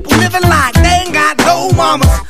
People living like they ain't got no mamas.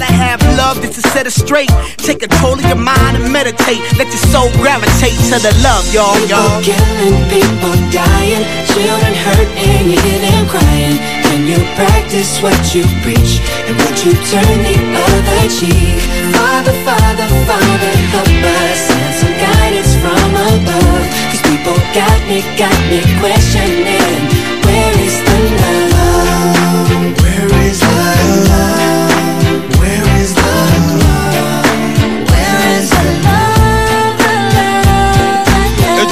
gotta have love just to set it straight. Take control of your mind and meditate. Let your soul gravitate to the love, y'all, y'all. People killing, people dying, children hurt and you hear them crying. When you practice what you preach and would you turn the other cheek? Father, Father, Father, help us send some guidance from above. These people got me, got me questioning. Where is the love?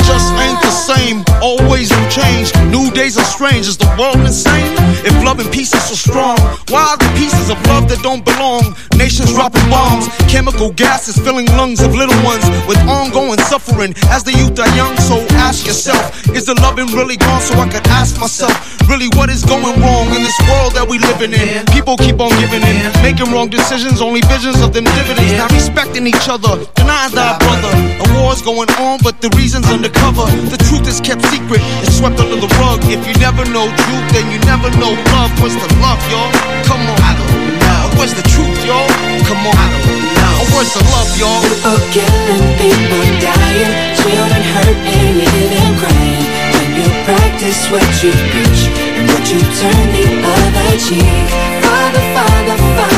Just ain't the same. Always new change. New days are strange. Is the world insane? If love and peace is so strong, why are the pieces of love that don't belong? Nations dropping bombs, chemical gases filling lungs of little ones with ongoing suffering as the youth are young. So ask yourself, is the loving really gone? So I could ask myself, really, what is going wrong in this world that we living in? People keep on giving in, making wrong decisions, only visions of them dividends. Not respecting each other, denying thy brother. A war's going on, but the reason's undercover. The truth is kept secret and swept under the rug. If you never know truth, then you never know love. What's the love, y'all? Come on. I don't know. What's the truth, y'all? Come on. I don't know. What's the love, y'all? People killing, people dying, children hurt and you hear them crying. When you practice what you preach and would you turn the other cheek? Father, Father, Father,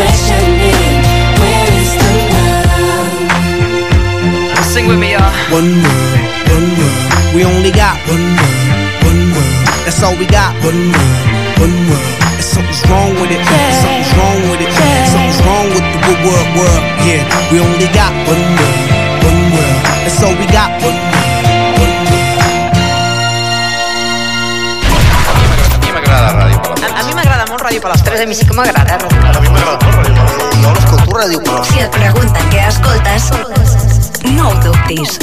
Questioning. Where is the love? Sing with me, y'all. One world, one world. We only got one world, one world. That's all we got. One world, one world. And something's wrong with it. Something's wrong with it. Something's wrong with the good world, world. Yeah, we only got one world, one world. That's all we got. One world, one world. molt Ràdio Palestres, a mi sí que m'agrada. no l'escolto Ràdio però... Si et pregunten què escoltes, no ho dubtis.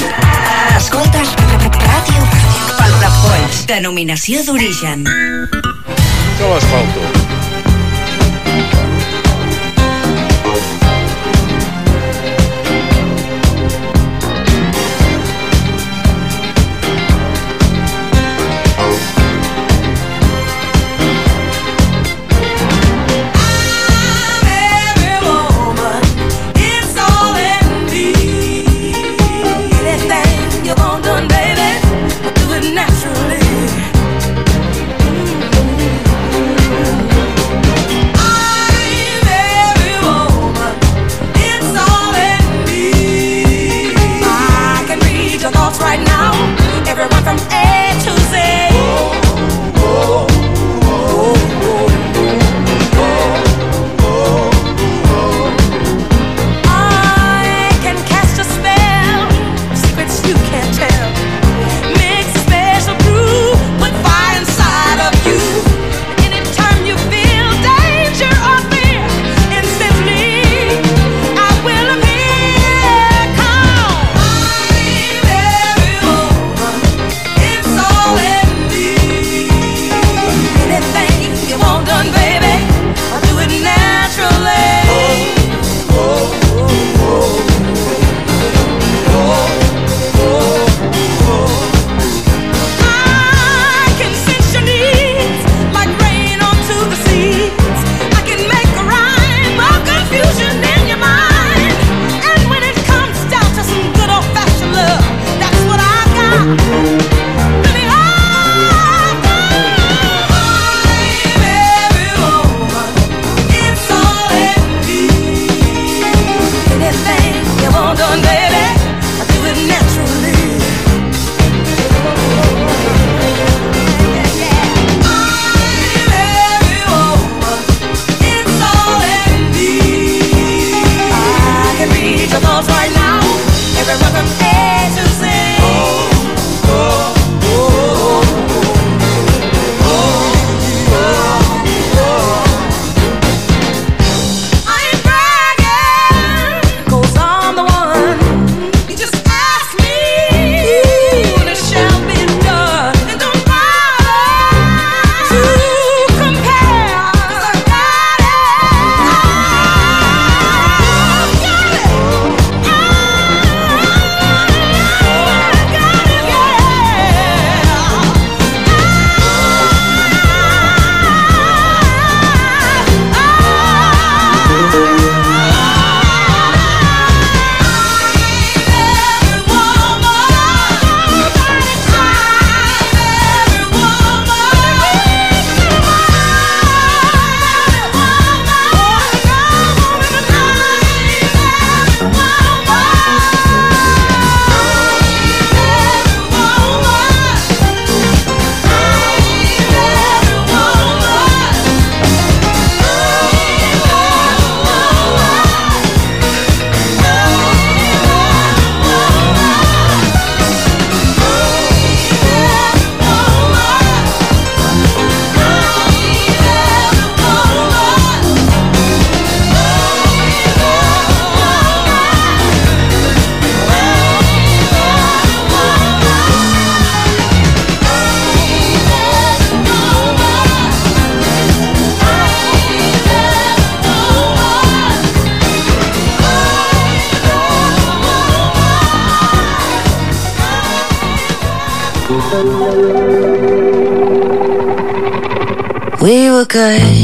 Escoltes Ràdio Palafolls, denominació d'origen. Jo l'escolto. good.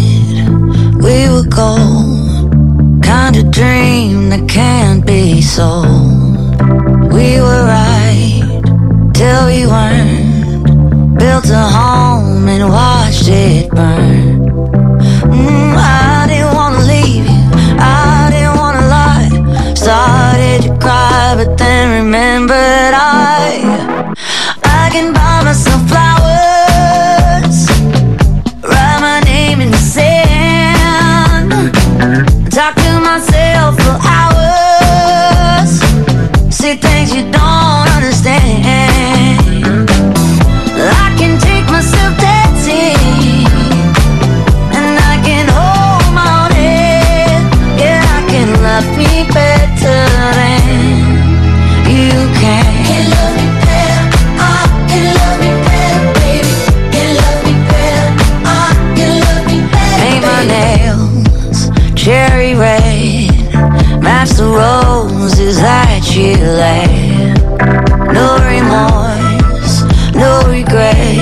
No remorse, no regret.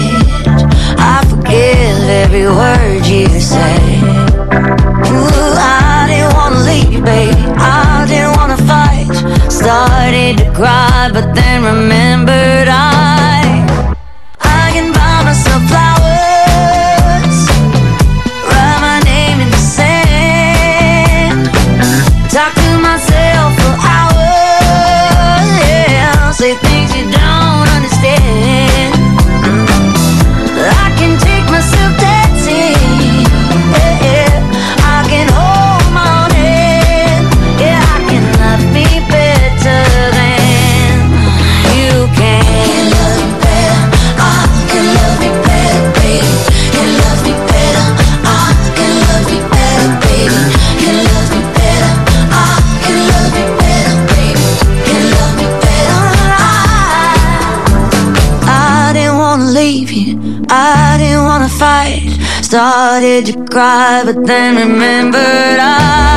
I forgive every word you say. Ooh, I didn't wanna leave. I didn't wanna fight. Started to cry, but then remembered I. did you cry? But then remembered I.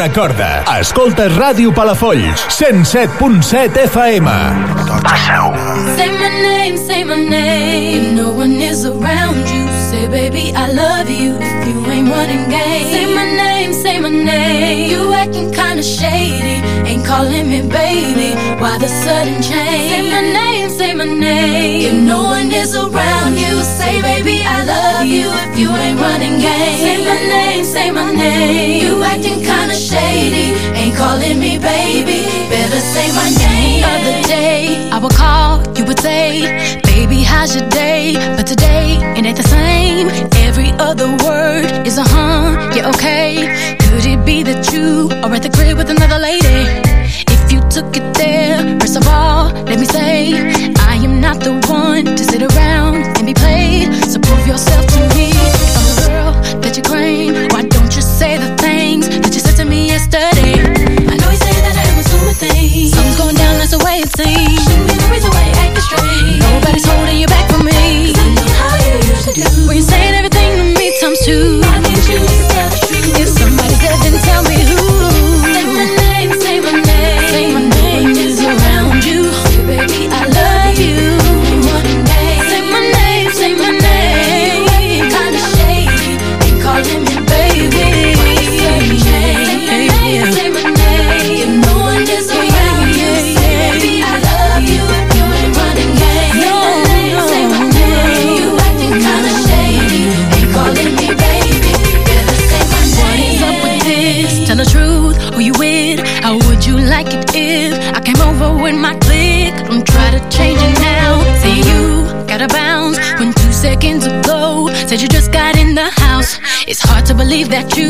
Recorda, escolta Ràdio Palafolls, 107.7 FM. Passa-ho. Say my name, say my name, no one is around you. Say baby I love you, if you ain't running gay. Say my name, say my name, you acting kinda shady. Ain't calling me baby, why the sudden change? Say my name. my name. If no one is around you, say, baby, I love you if you ain't running game. Say my name, say my name. You acting kinda shady, ain't calling me baby. Better say my name. Other day, I would call, you would say, baby, how's your day? But today, it ain't the same. Every other word is a huh, yeah, okay. Could it be that you are at the crib with another lady? talent to sit around and be played. So prove yourself that you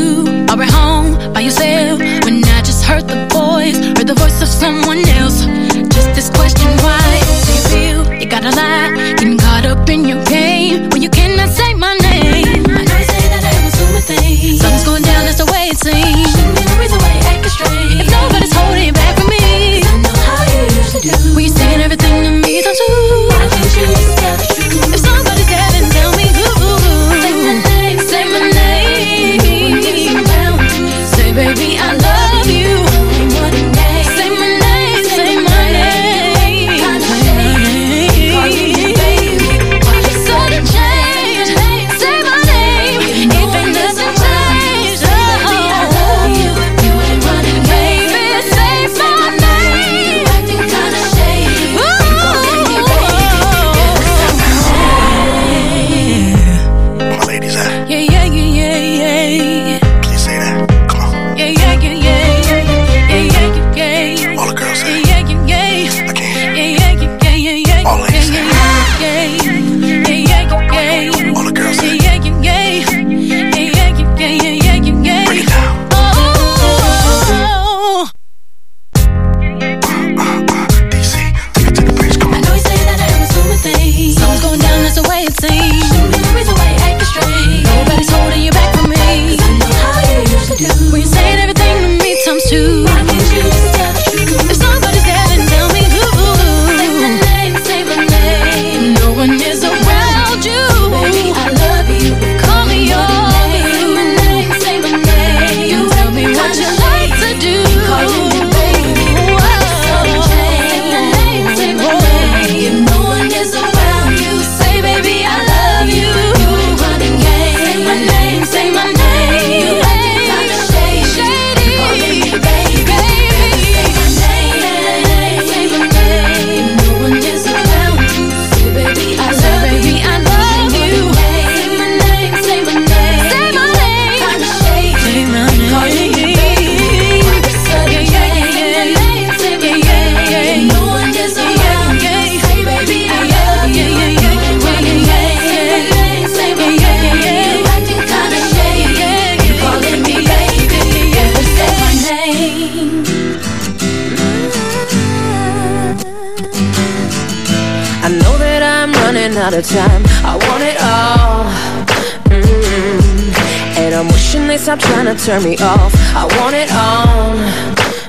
turn me off. I want it all.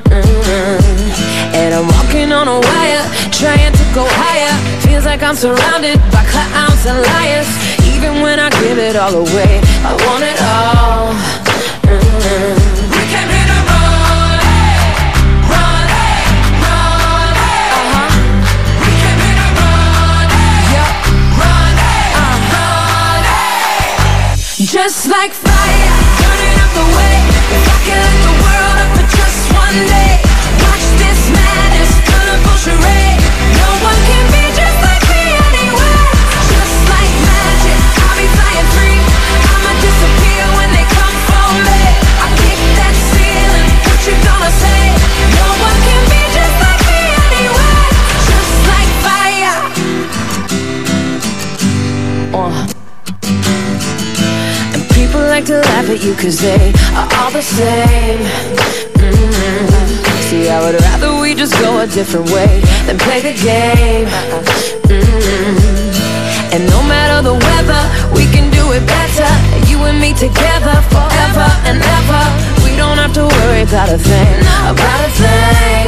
Mm. And I'm walking on a wire, trying to go higher. Feels like I'm surrounded by clowns and liars. Even when I give it all away, you cause they are all the same. Mm. See, I would rather we just go a different way than play the game. Mm. And no matter the weather, we can do it better. You and me together forever and ever. We don't have to worry about a thing, about a thing.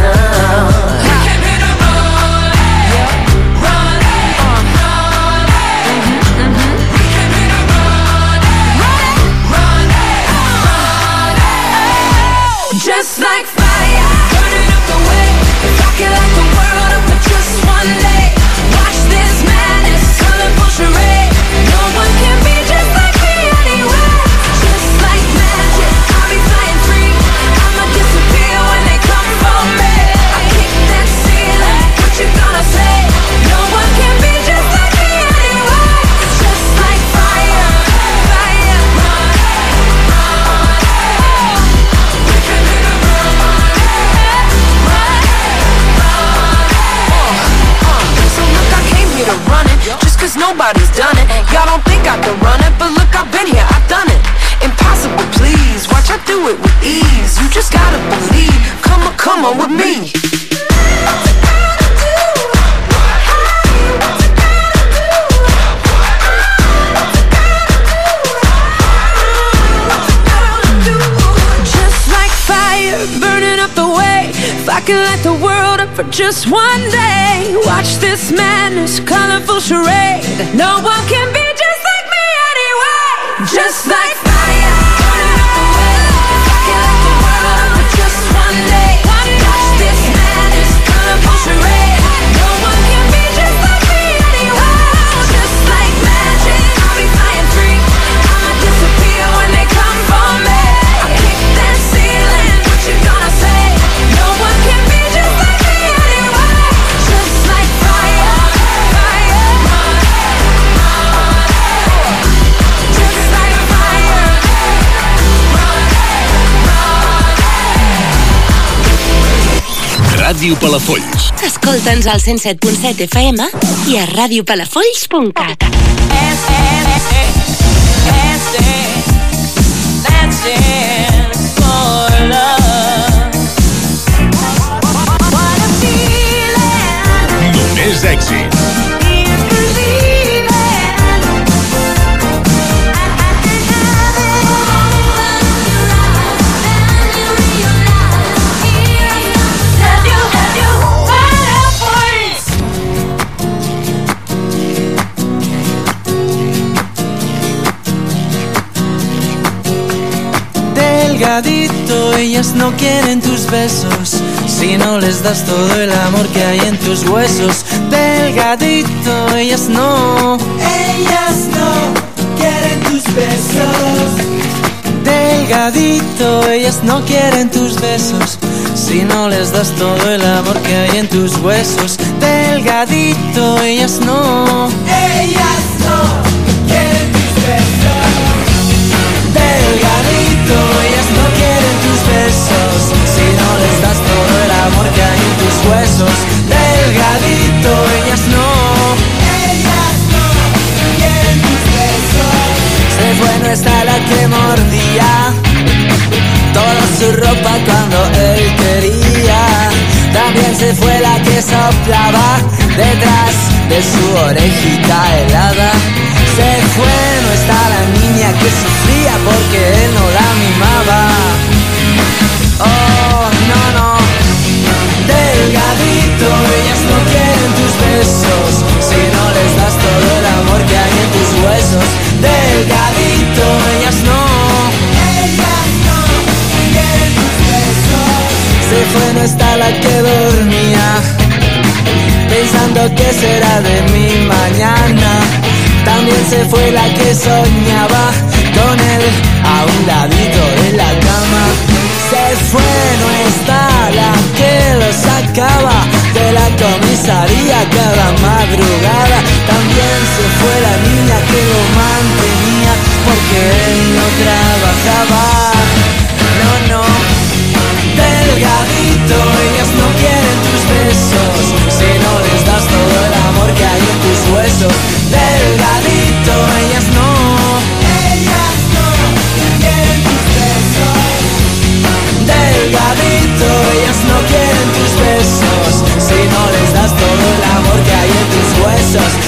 No. One I can run it But look, I've been here, I've done it Impossible, please Watch, I do it with ease You just gotta believe Come on, come on with me Just like fire burning up the way. If I could light the world up for just one day, watch this madness, colorful charade. No one can be Just like Ràdio Palafolls. Escolta'ns al 107.7 FM i a radiopalafolls.cat. Només èxit. Delgadito, ellas no quieren tus besos si no les das todo el amor que hay en tus huesos. Delgadito, ellas no. Ellas no quieren tus besos. Delgadito, ellas no quieren tus besos si no les das todo el amor que hay en tus huesos. Delgadito, ellas no. Ellas no detrás de su orejita helada. Se fue, no está la niña que sufría porque él no la mimaba. Oh, no, no. Delgadito, ellas no quieren tus besos. Si no les das todo el amor que hay en tus huesos. Delgadito, ellas no. Ellas no quieren tus besos. Se fue, no está la que dormía. Pensando que será de mi mañana. También se fue la que soñaba con él a un ladito de la cama. Se fue, no está la que lo sacaba de la comisaría cada madrugada. También se fue la niña que lo mantenía porque él no trabajaba. Tus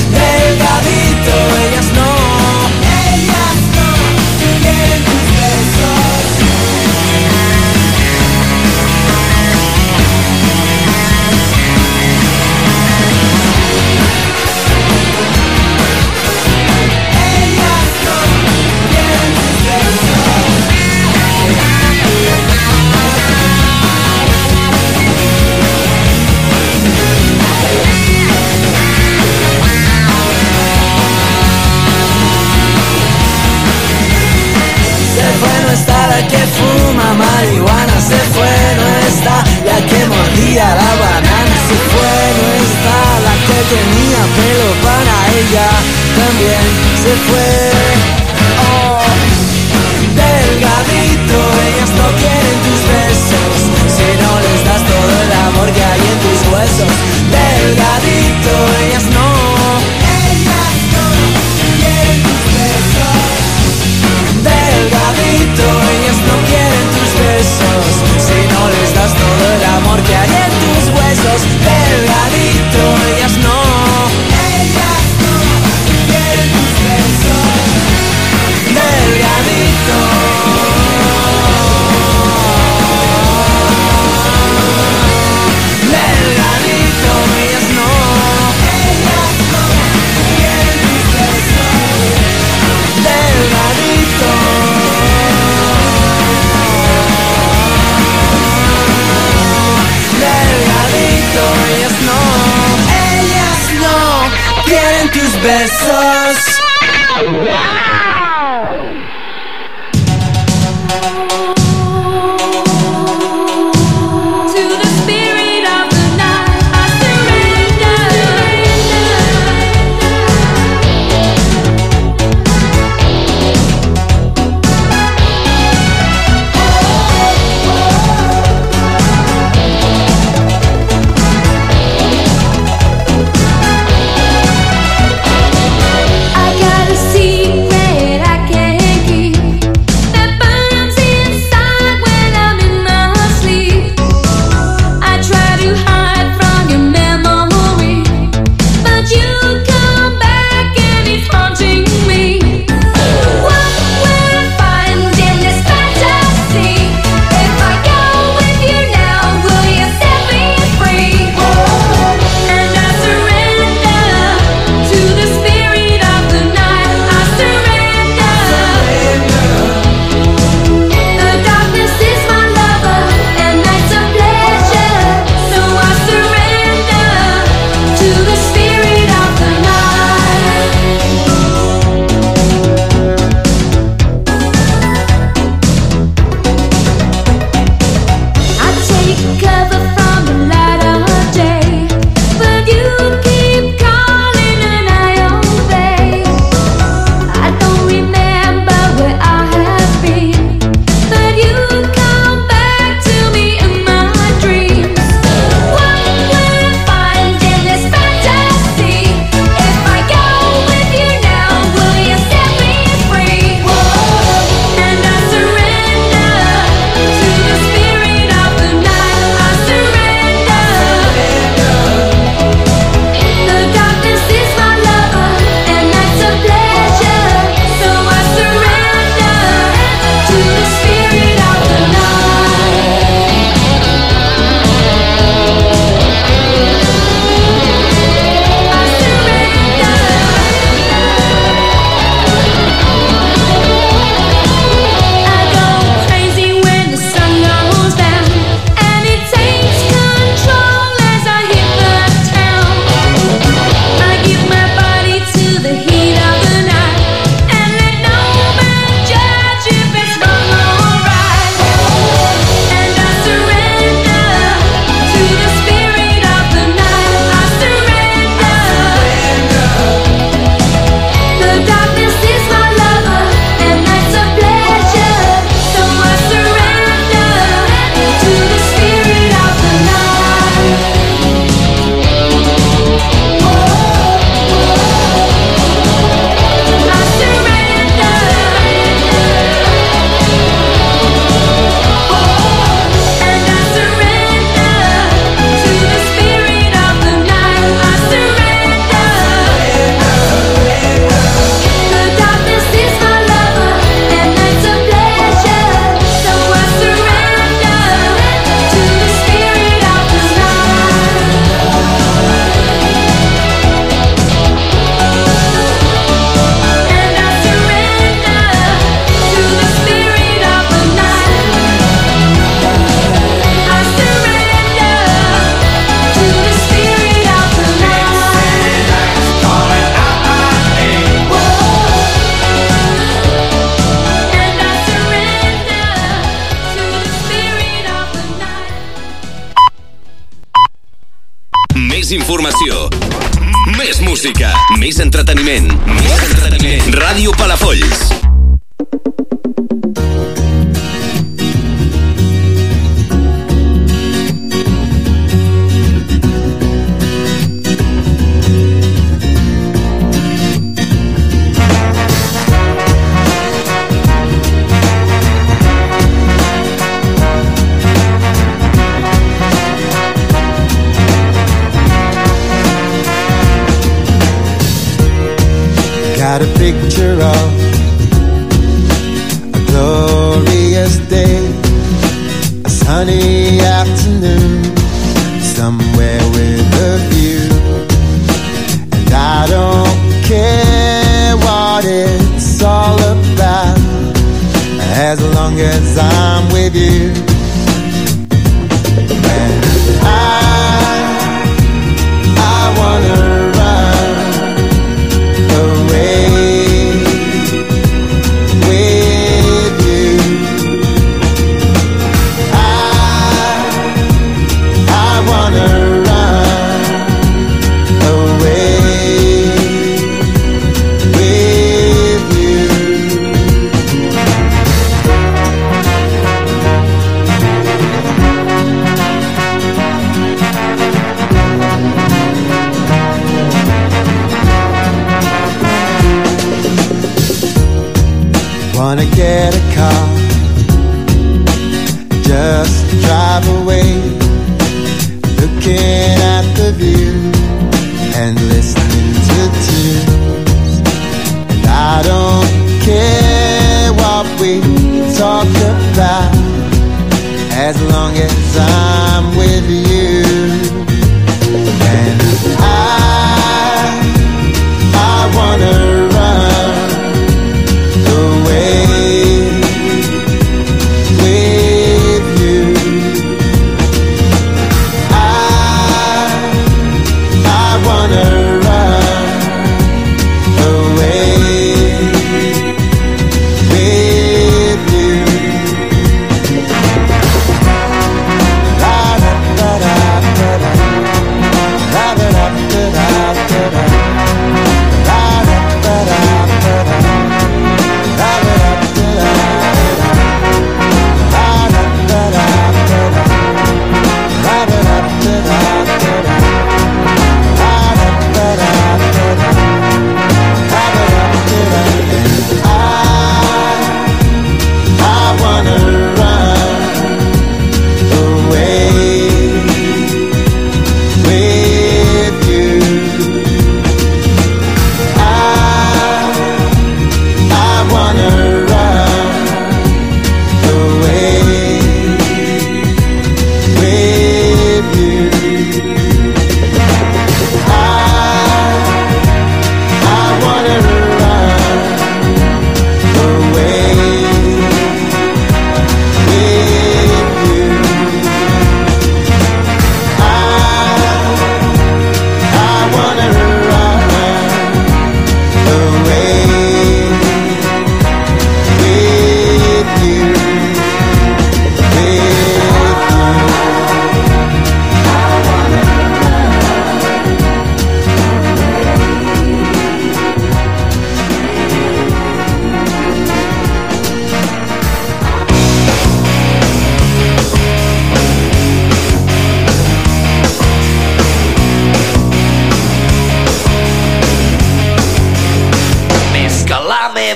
serveis d'entreteniment.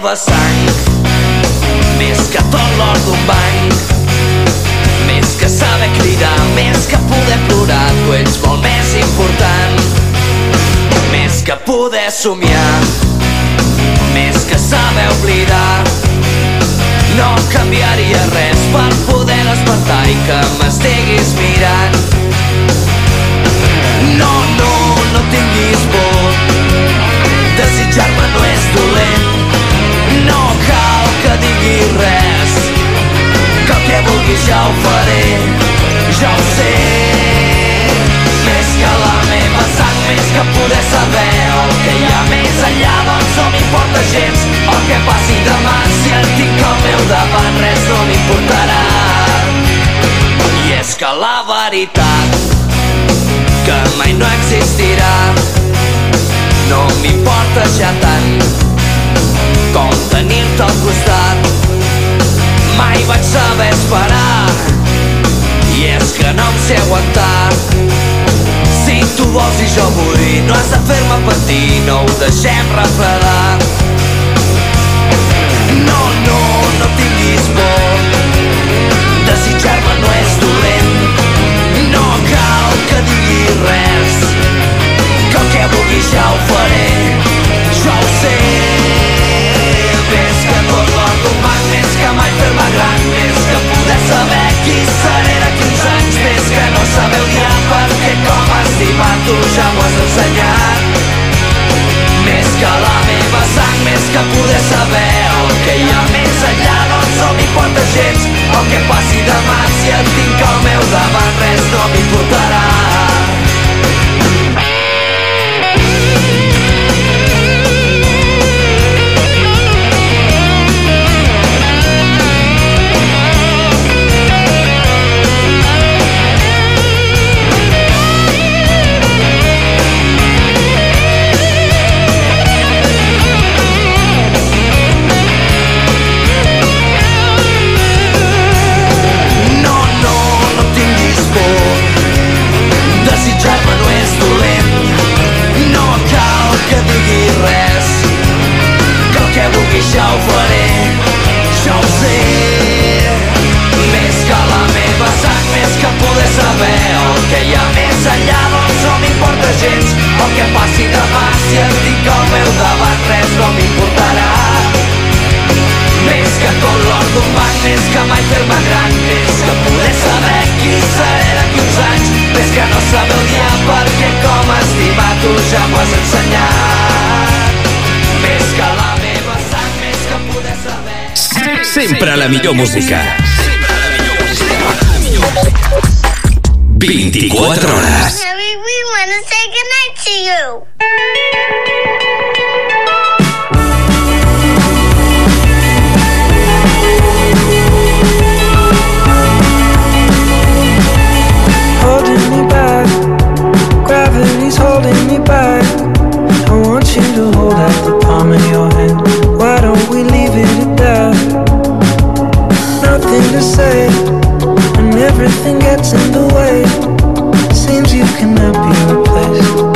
La meva sang. Més que tot l'or d'un banc. Més que saber cridar Més que poder plorar Tu ets molt més important. Més que poder somiar. Més que saber oblidar. No canviaria res per poder despertar i que m'estiguis mirant. No, no, no tinguis por. Desitjar-me no és dolent que digui res que el que vulguis ja ho faré ja ho sé. Més que la meva sang més que poder saber el que hi ha més enllà doncs no m'importa gens el que passi demà. Si el tinc al meu davant res no m'importarà. I és que la veritat que mai no existirà. No m'importa ja tant com tenir-te al costat. Mai vaig saber esperar, i és que no em sé aguantar. Si tu vols i jo vull no has de fer-me patir, no ho deixem refredar. No, no, no tinguis por, desitjar-me no és dolent. No cal que diguis res, que el que vulguis ja ho faré. pagant més que poder saber qui seré de 15 anys més que no saber odiar perquè com estimar tu ja m'ho has ensenyat. millor música. 24 hores. nothing gets in the way. Seems you cannot be replaced.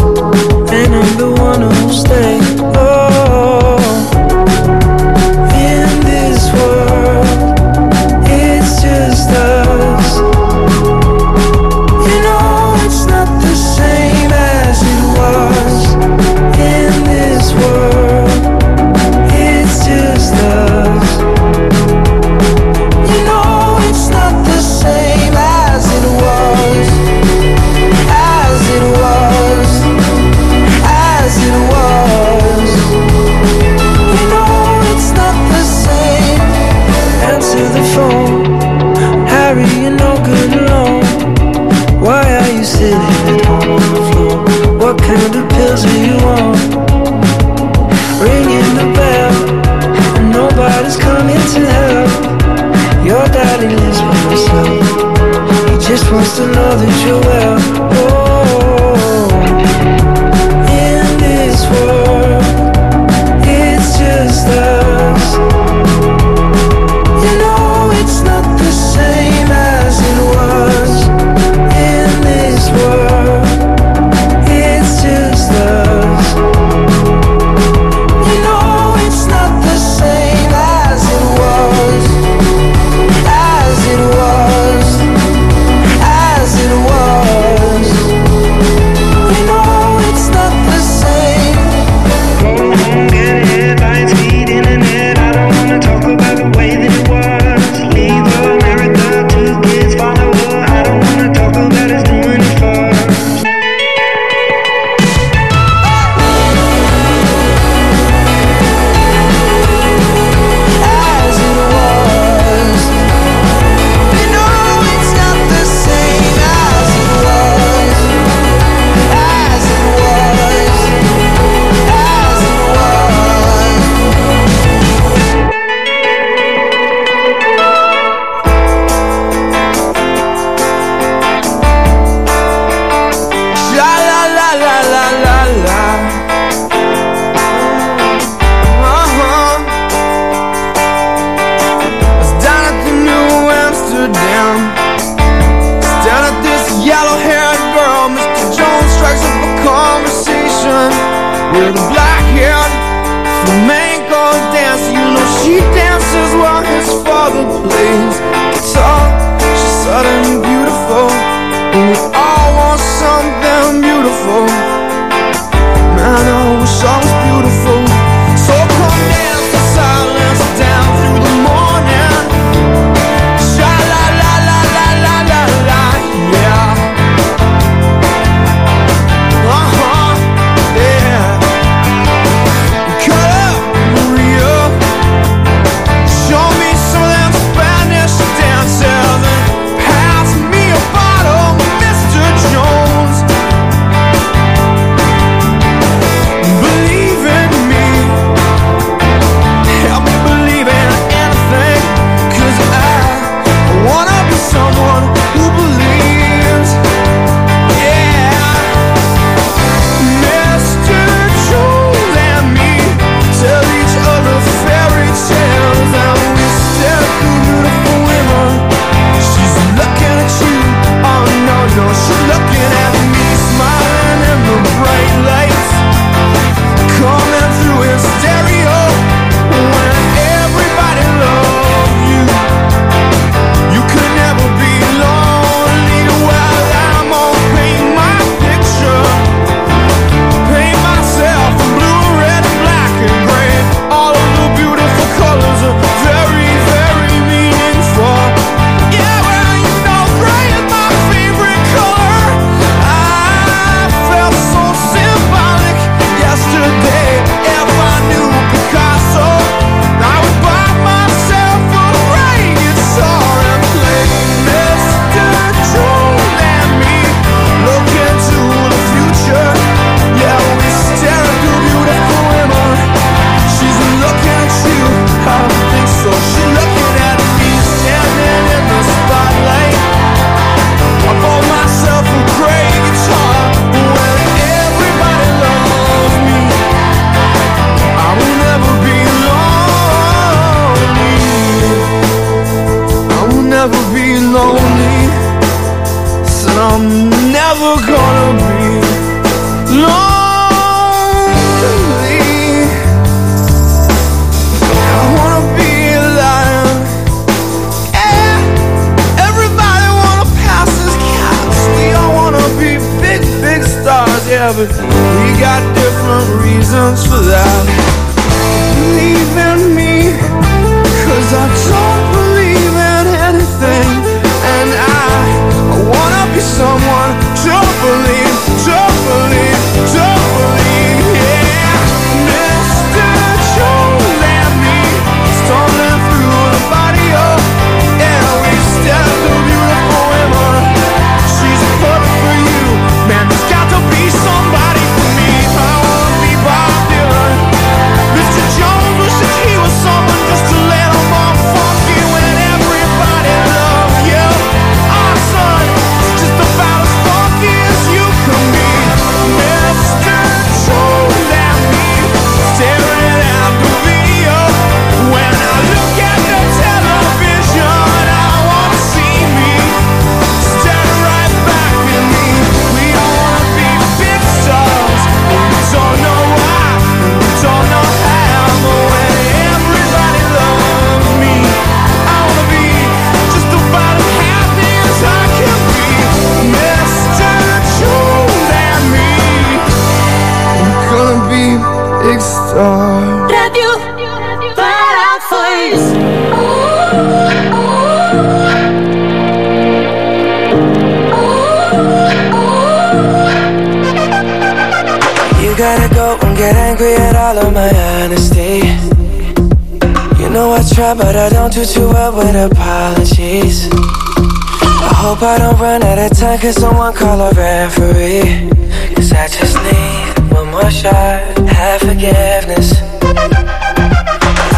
hope I don't run out of time Cause someone call a referee. Cause I just need one more shot Have forgiveness.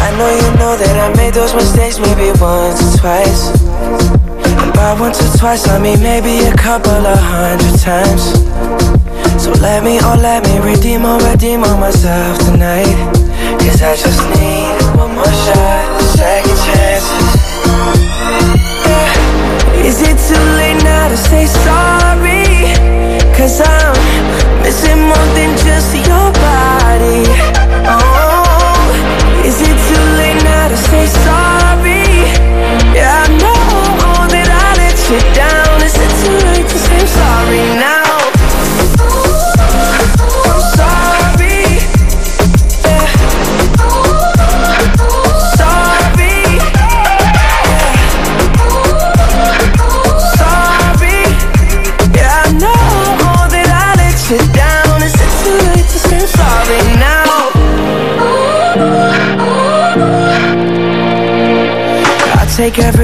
I know you know that I made those mistakes Maybe once or twice. And By once or twice I mean maybe a couple of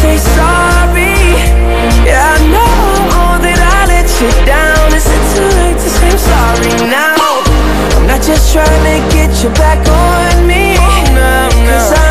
say sorry? Yeah, I know that I let you down. Is it too late to say I'm sorry now? I'm not just trying to get you back on me. Cause I'm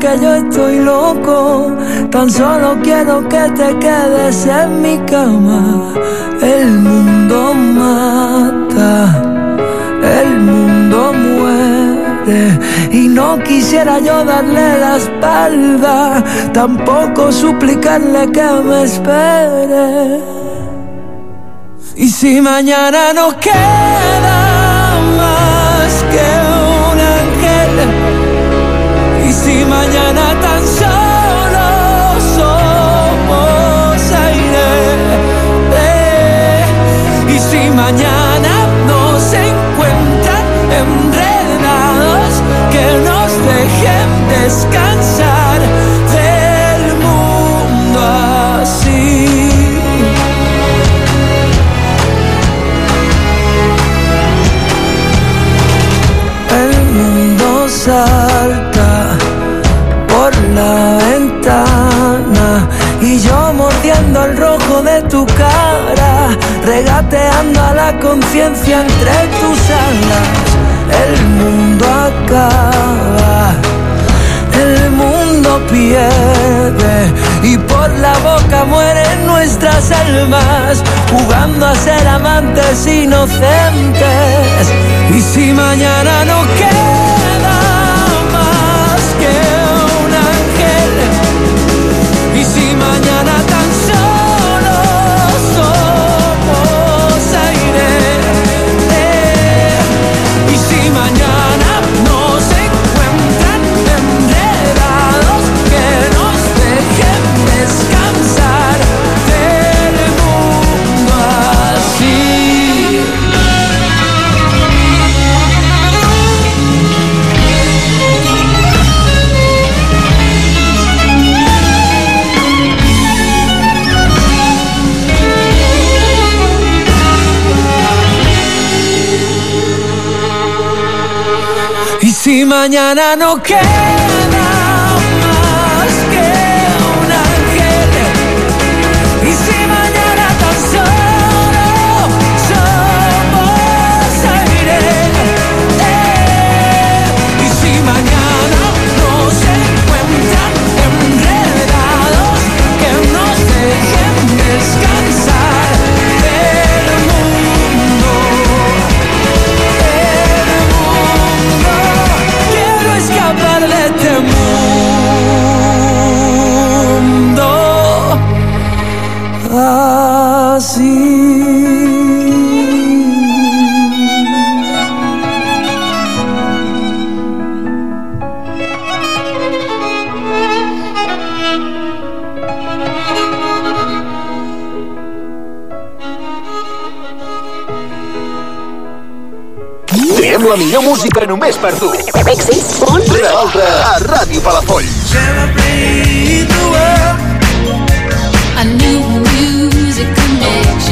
que yo estoy loco. Tan solo quiero que te quedes en mi cama. El mundo mata, el mundo muere y no quisiera yo darle la espalda, tampoco suplicarle que me espere. Y si mañana no queda mañana nos encuentran enredados, que nos dejen descansar regateando a la conciencia entre tus alas. El mundo acaba, el mundo pierde y por la boca mueren nuestras almas, jugando a ser amantes inocentes. Y si mañana no queda si mañana no queda amb la millor música només per tu. Èxits, on? Revolta a Ràdio Palafolls. Celebrate the world. A new music connection.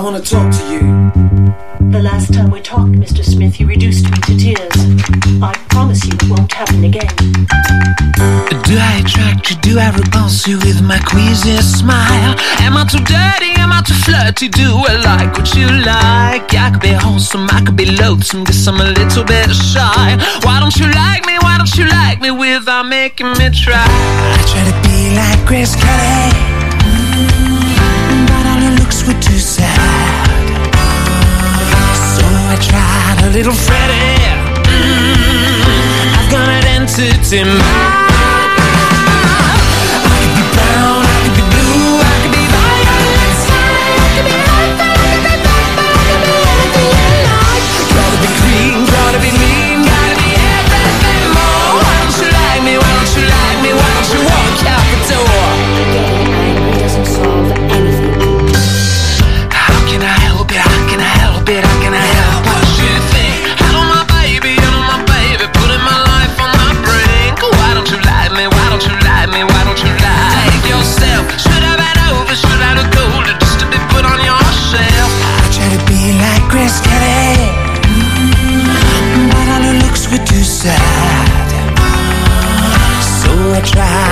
I want to talk to you. The last time we talked, Mr. Smith, you reduced me to tears. I promise you it won't happen again. Do I attract you? Do I repulse you with my queasy smile? Am I too dirty? Am I too flirty? Do I like what you like? I could be wholesome, I could be loathsome, guess I'm a little bit shy. Why don't you like me? Why don't you like me without making me try? I try to be like Grace Kelly too sad So I tried a little Freddie mm -hmm. I've got an entity mind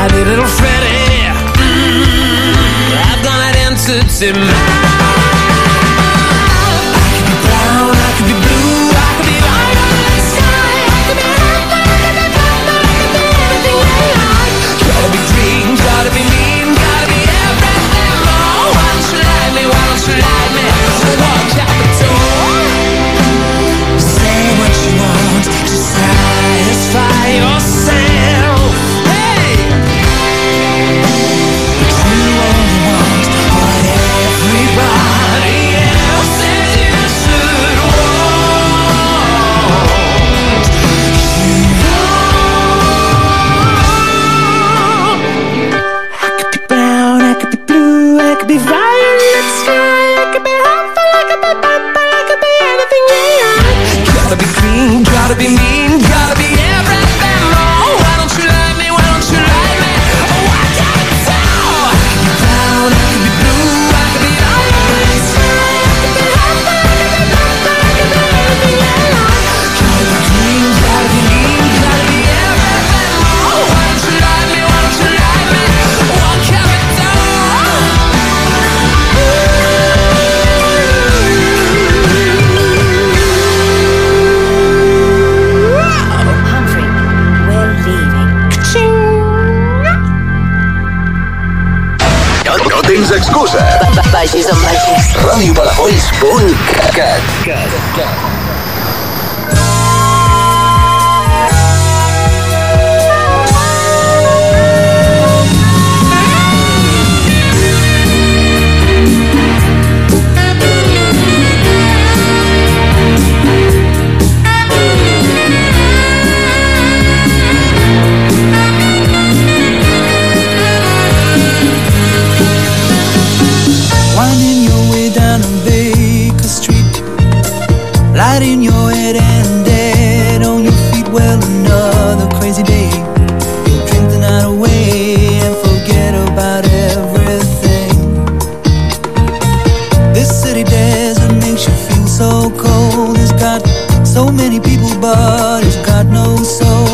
Tiny little Freddy. Mm, I've got an answer to my nobody dares. It makes you feel so cold. It's got so many people, but it's got no soul.